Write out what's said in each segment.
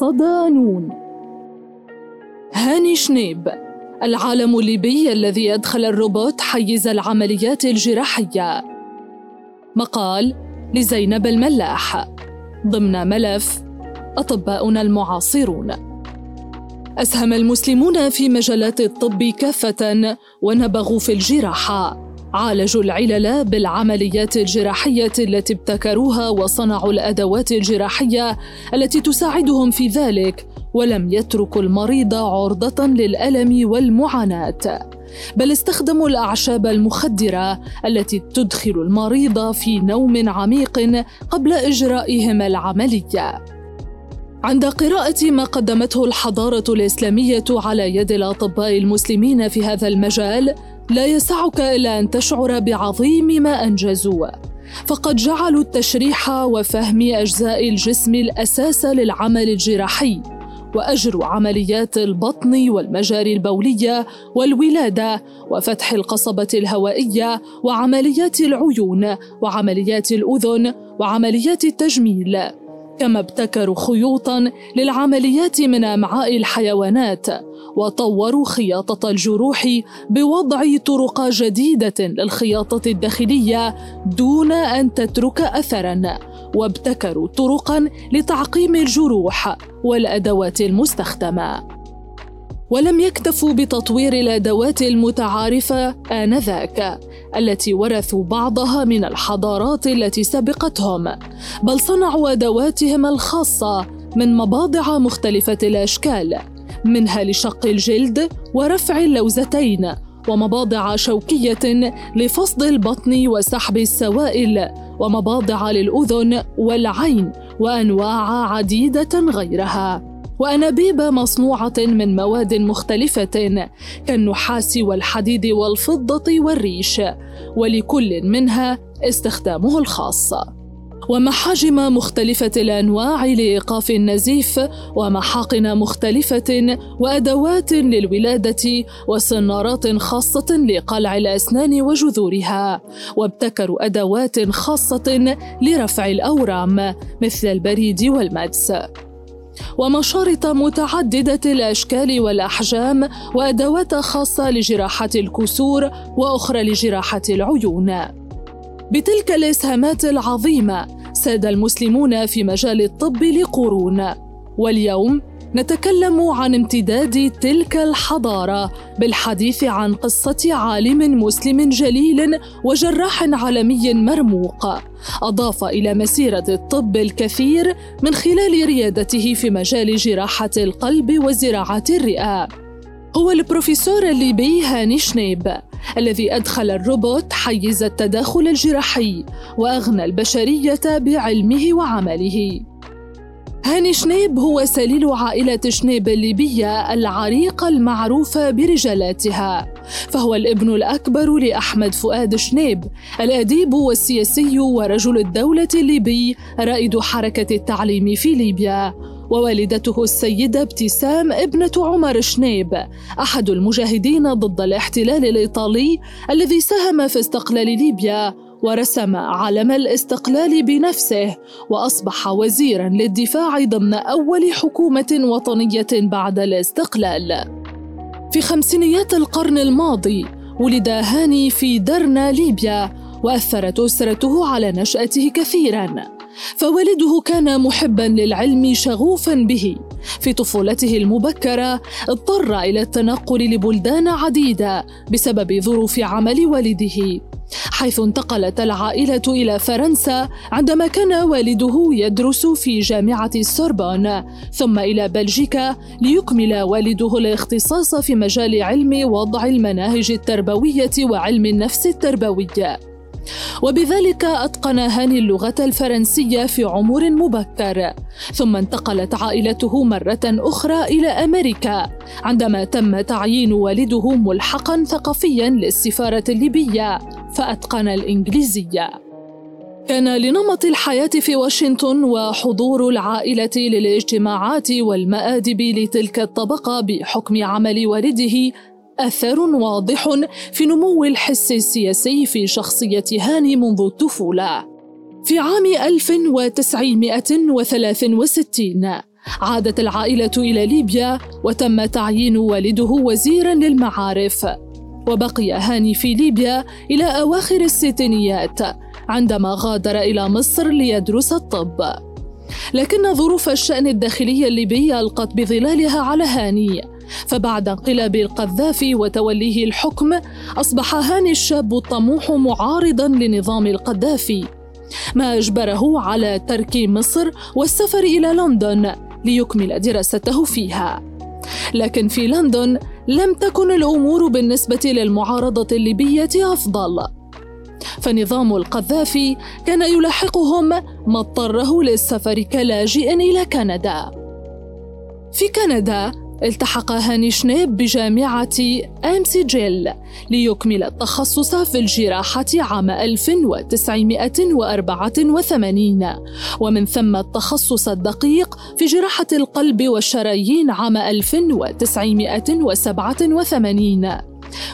صدانون هاني شنيب العالم الليبي الذي أدخل الروبوت حيز العمليات الجراحية. مقال لزينب الملاح. ضمن ملف أطباؤنا المعاصرون. أسهم المسلمون في مجالات الطب كافة ونبغوا في الجراحة. عالجوا العلل بالعمليات الجراحية التي ابتكروها وصنعوا الأدوات الجراحية التي تساعدهم في ذلك ولم يتركوا المريض عرضة للألم والمعاناة. بل استخدموا الأعشاب المخدرة التي تدخل المريض في نوم عميق قبل إجرائهم العملية. عند قراءة ما قدمته الحضارة الإسلامية على يد الأطباء المسلمين في هذا المجال لا يسعك الا أن تشعر بعظيم ما أنجزوا. فقد جعلوا التشريح وفهم أجزاء الجسم الأساس للعمل الجراحي واجروا عمليات البطن والمجاري البولية والولادة وفتح القصبة الهوائية وعمليات العيون وعمليات الأذن وعمليات التجميل. كما ابتكروا خيوطا للعمليات من أمعاء الحيوانات. وطوروا خياطة الجروح بوضع طرق جديدة للخياطة الداخلية دون أن تترك اثرا وابتكروا طرقا لتعقيم الجروح والأدوات المستخدمة. ولم يكتفوا بتطوير الأدوات المتعارفة آنذاك التي ورثوا بعضها من الحضارات التي سبقتهم بل صنعوا أدواتهم الخاصة من مباضع مختلفة الأشكال. منها لشق الجلد ورفع اللوزتين ومباضع شوكية لفصد البطن وسحب السوائل ومباضع للأذن والعين وأنواع عديدة غيرها. وأنابيب مصنوعة من مواد مختلفة كالنحاس والحديد والفضة والريش ولكل منها استخدامه الخاص. ومحاجم مختلفة الأنواع لإيقاف النزيف ومحاقن مختلفة وأدوات للولادة وصنارات خاصة لقلع الأسنان وجذورها وابتكروا أدوات خاصة لرفع الأورام مثل البريد والمدس ومشارط متعددة الأشكال والأحجام وأدوات خاصة لجراحة الكسور وأخرى لجراحة العيون. بتلك الإسهامات العظيمة ساد المسلمون في مجال الطب لقرون، واليوم نتكلم عن امتداد تلك الحضارة بالحديث عن قصة عالم مسلم جليل وجراح عالمي مرموق. أضاف إلى مسيرة الطب الكثير من خلال ريادته في مجال جراحة القلب وزراعة الرئة. هو البروفيسور الليبي هاني شنيب. الذي أدخل الروبوت حيز التداخل الجراحي وأغنى البشرية بعلمه وعمله. هاني شنيب هو سليل عائلة شنيب الليبية العريقة المعروفة برجالاتها فهو الابن الأكبر لأحمد فؤاد شنيب الأديب والسياسي ورجل الدولة الليبي رائد حركة التعليم في ليبيا. ووالدته السيدة ابتسام ابنة عمر شنيب أحد المجاهدين ضد الاحتلال الإيطالي الذي ساهم في استقلال ليبيا ورسم علم الاستقلال بنفسه وأصبح وزيرا للدفاع ضمن أول حكومة وطنية بعد الاستقلال. في خمسينيات القرن الماضي ولد هاني في درنا ليبيا وأثرت أسرته على نشأته كثيرا. فوالده كان محبا للعلم شغوفا به. في طفولته المبكرة اضطر إلى التنقل لبلدان عديدة بسبب ظروف عمل والده. حيث انتقلت العائلة إلى فرنسا عندما كان والده يدرس في جامعة السوربون ثم إلى بلجيكا ليكمل والده الاختصاص في مجال علم وضع المناهج التربوية وعلم النفس التربوي. وبذلك أتقن هاني اللغة الفرنسية في عمر مبكر. ثم انتقلت عائلته مرة أخرى إلى أمريكا عندما تم تعيين والده ملحقا ثقافيا للسفارة الليبية فأتقن الإنجليزية كان لنمط الحياة في واشنطن وحضور العائلة للاجتماعات والمآدب لتلك الطبقة بحكم عمل والده أثر واضح في نمو الحس السياسي في شخصية هاني منذ الطفولة. في عام 1963 عادت العائلة إلى ليبيا وتم تعيين والده وزيرا للمعارف. وبقي هاني في ليبيا إلى أواخر الستينيات عندما غادر إلى مصر ليدرس الطب. لكن ظروف الشأن الداخلي الليبي ألقت بظلالها على هاني. فبعد انقلاب القذافي وتوليه الحكم أصبح هاني الشاب الطموح معارضا لنظام القذافي. ما أجبره على ترك مصر والسفر إلى لندن ليكمل دراسته فيها. لكن في لندن لم تكن الأمور بالنسبة للمعارضة الليبية أفضل. فنظام القذافي كان يلاحقهم ما اضطره للسفر كلاجئ إلى كندا. في كندا التحق هاني شنيب بجامعة أمسي جيل ليكمل التخصص في الجراحة عام 1984 ومن ثم التخصص الدقيق في جراحة القلب والشرايين عام 1987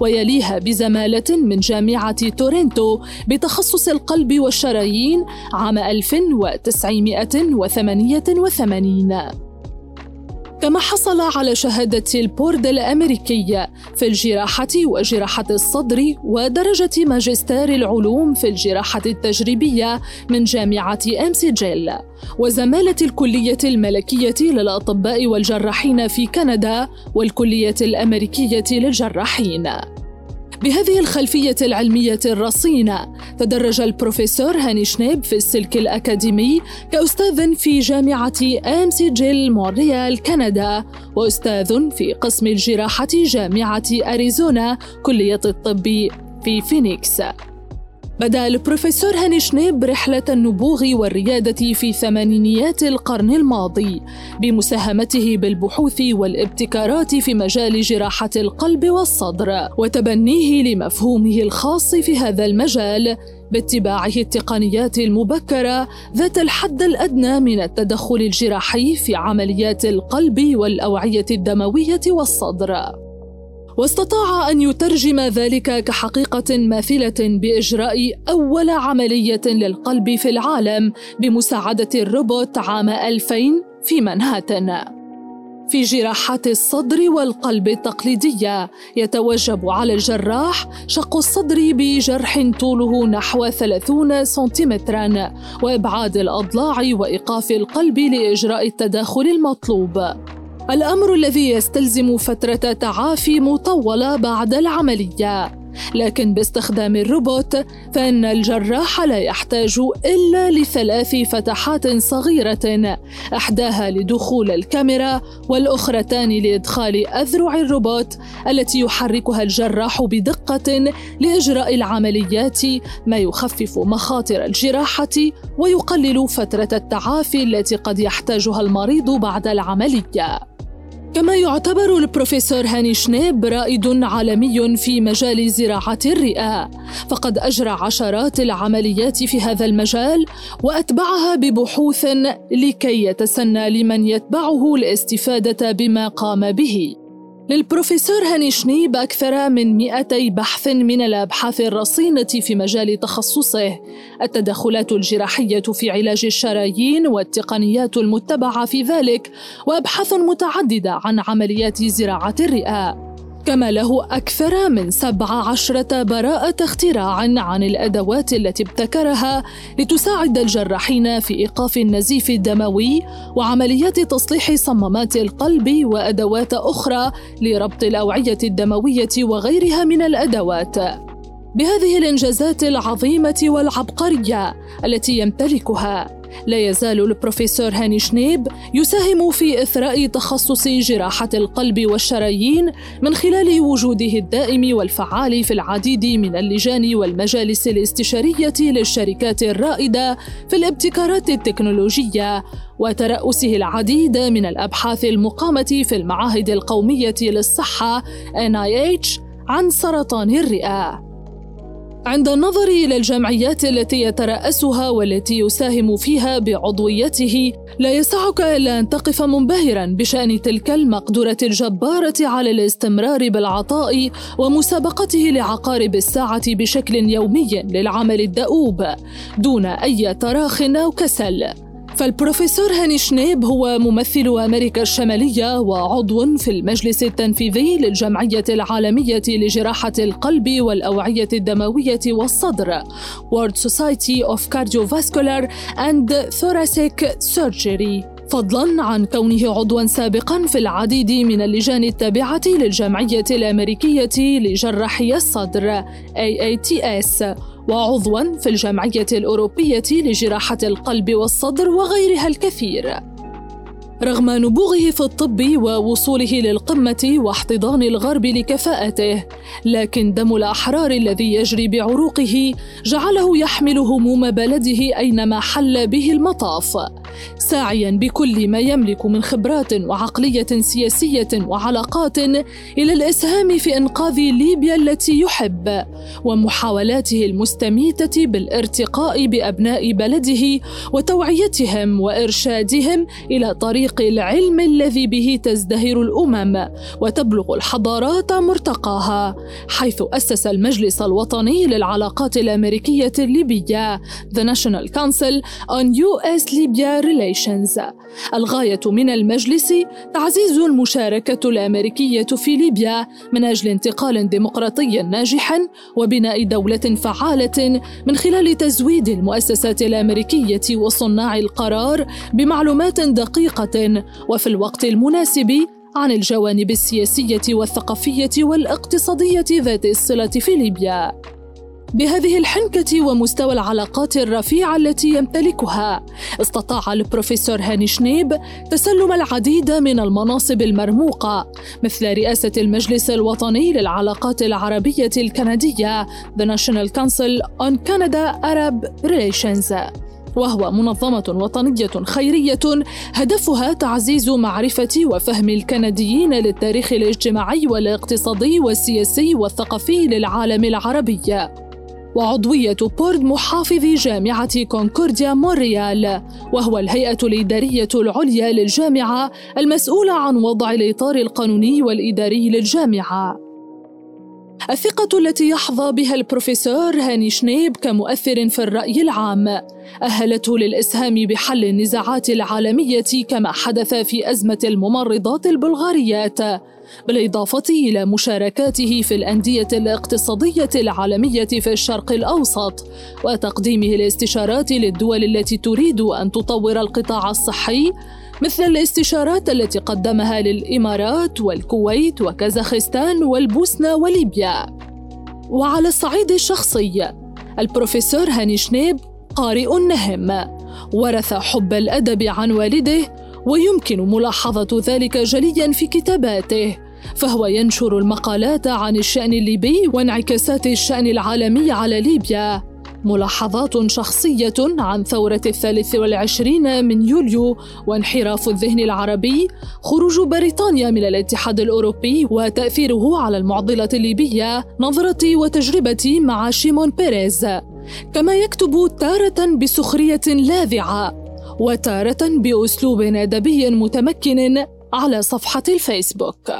ويليها بزمالة من جامعة تورنتو بتخصص القلب والشرايين عام 1988 كما حصل على شهادة البورد الأمريكية في الجراحة وجراحة الصدر ودرجة ماجستير العلوم في الجراحة التجريبية من جامعة أمسي جيل وزمالة الكلية الملكية للأطباء والجراحين في كندا والكلية الأمريكية للجراحين. بهذه الخلفية العلمية الرصينة تدرج البروفيسور هاني شنيب في السلك الأكاديمي كأستاذ في جامعة ماكجيل مونريال كندا وأستاذ في قسم الجراحة جامعة أريزونا كلية الطب في فينيكس. بدأ البروفيسور هاني شنيب رحلة النبوغ والريادة في ثمانينيات القرن الماضي بمساهمته بالبحوث والابتكارات في مجال جراحة القلب والصدر وتبنيه لمفهومه الخاص في هذا المجال باتباعه التقنيات المبكرة ذات الحد الأدنى من التدخل الجراحي في عمليات القلب والأوعية الدموية والصدر. واستطاع أن يترجم ذلك كحقيقة ماثلة بإجراء أول عملية للقلب في العالم بمساعدة الروبوت عام 2000 في منهاتن. في جراحات الصدر والقلب التقليدية يتوجب على الجراح شق الصدر بجرح طوله نحو 30 سنتيمترا وإبعاد الأضلاع وإيقاف القلب لإجراء التداخل المطلوب. الأمر الذي يستلزم فترة تعافي مطولة بعد العملية لكن باستخدام الروبوت فإن الجراح لا يحتاج إلا لثلاث فتحات صغيرة إحداها لدخول الكاميرا والأخرتان لإدخال أذرع الروبوت التي يحركها الجراح بدقة لإجراء العمليات ما يخفف مخاطر الجراحة ويقلل فترة التعافي التي قد يحتاجها المريض بعد العملية. كما يعتبر البروفيسور هاني شنيب رائد عالمي في مجال زراعة الرئة. فقد أجرى عشرات العمليات في هذا المجال وأتبعها ببحوث لكي يتسنى لمن يتبعه الاستفادة بما قام به. للبروفيسور هاني شنيب أكثر من 200 بحث من الأبحاث الرصينة في مجال تخصصه. التدخلات الجراحية في علاج الشرايين والتقنيات المتبعة في ذلك وأبحاث متعددة عن عمليات زراعة الرئة. كما له أكثر من سبع عشرة براءة اختراع عن الأدوات التي ابتكرها لتساعد الجراحين في إيقاف النزيف الدموي وعمليات تصليح صمامات القلب وأدوات أخرى لربط الأوعية الدموية وغيرها من الأدوات. بهذه الإنجازات العظيمة والعبقرية التي يمتلكها. لا يزال البروفيسور هاني شنيب يساهم في إثراء تخصص جراحة القلب والشرايين من خلال وجوده الدائم والفعال في العديد من اللجان والمجالس الاستشارية للشركات الرائدة في الابتكارات التكنولوجية وترأسه العديد من الأبحاث المقامة في المعاهد القومية للصحة NIH عن سرطان الرئة. عند النظر إلى الجمعيات التي يترأسها والتي يساهم فيها بعضويته لا يسعك إلا أن تقف منبهرا بشأن تلك المقدرة الجبارة على الاستمرار بالعطاء ومسابقته لعقارب الساعة بشكل يومي للعمل الدؤوب دون أي تراخ أو كسل. فالبروفيسور هاني شنيب هو ممثل أمريكا الشمالية وعضو في المجلس التنفيذي للجمعية العالمية لجراحة القلب والأوعية الدموية والصدر World Society of Cardiovascular and Thoracic Surgery. فضلا عن كونه عضوا سابقا في العديد من اللجان التابعة للجمعية الأمريكية لجراحي الصدر AATS وعضوا في الجمعية الأوروبية لجراحة القلب والصدر وغيرها الكثير. رغم نبوغه في الطب ووصوله للقمة واحتضان الغرب لكفاءته، لكن دم الأحرار الذي يجري بعروقه جعله يحمل هموم بلده أينما حل به المطاف، ساعيا بكل ما يملك من خبرات وعقلية سياسية وعلاقات إلى الإسهام في إنقاذ ليبيا التي يحب، ومحاولاته المستميتة بالارتقاء بأبناء بلده وتوعيتهم وإرشادهم إلى طريق طريق العلم الذي به تزدهر الأمم وتبلغ الحضارات مرتقاها حيث أسس المجلس الوطني للعلاقات الأمريكية الليبية The National Council on US Libya Relations. الغاية من المجلس تعزيز المشاركة الأمريكية في ليبيا من أجل انتقال ديمقراطي ناجح وبناء دولة فعالة من خلال تزويد المؤسسات الأمريكية وصناع القرار بمعلومات دقيقة وفي الوقت المناسب عن الجوانب السياسية والثقافية والاقتصادية ذات الصلة في ليبيا. بهذه الحنكة ومستوى العلاقات الرفيعة التي يمتلكها، استطاع البروفيسور هاني شنيب تسلم العديد من المناصب المرموقة، مثل رئاسة المجلس الوطني للعلاقات العربية الكندية The National Council on Canada Arab Relations. وهو منظمة وطنية خيرية هدفها تعزيز معرفة وفهم الكنديين للتاريخ الاجتماعي والاقتصادي والسياسي والثقافي للعالم العربي. وعضوية board محافظ جامعة كونكورديا مونريال وهو الهيئة الإدارية العليا للجامعة المسؤولة عن وضع الإطار القانوني والإداري للجامعة الثقة التي يحظى بها البروفيسور هاني شنيب كمؤثر في الرأي العام أهلته للإسهام بحل النزاعات العالمية كما حدث في أزمة الممرضات البلغاريات. بالإضافة إلى مشاركاته في الأندية الاقتصادية العالمية في الشرق الأوسط وتقديمه الاستشارات للدول التي تريد أن تطور القطاع الصحي مثل الاستشارات التي قدمها للإمارات والكويت وكازاخستان والبوسنة وليبيا. وعلى الصعيد الشخصي البروفيسور هاني شنيب قارئ نهم ورث حب الأدب عن والده ويمكن ملاحظة ذلك جليا في كتاباته. فهو ينشر المقالات عن الشأن الليبي وانعكاسات الشأن العالمي على ليبيا. ملاحظات شخصية عن ثورة الثالث والعشرين من يوليو وانحراف الذهن العربي خروج بريطانيا من الاتحاد الأوروبي وتأثيره على المعضلة الليبية نظرتي وتجربتي مع شيمون بيريز. كما يكتب تارة بسخرية لاذعة. وتارة بأسلوب أدبي متمكن على صفحة الفيسبوك.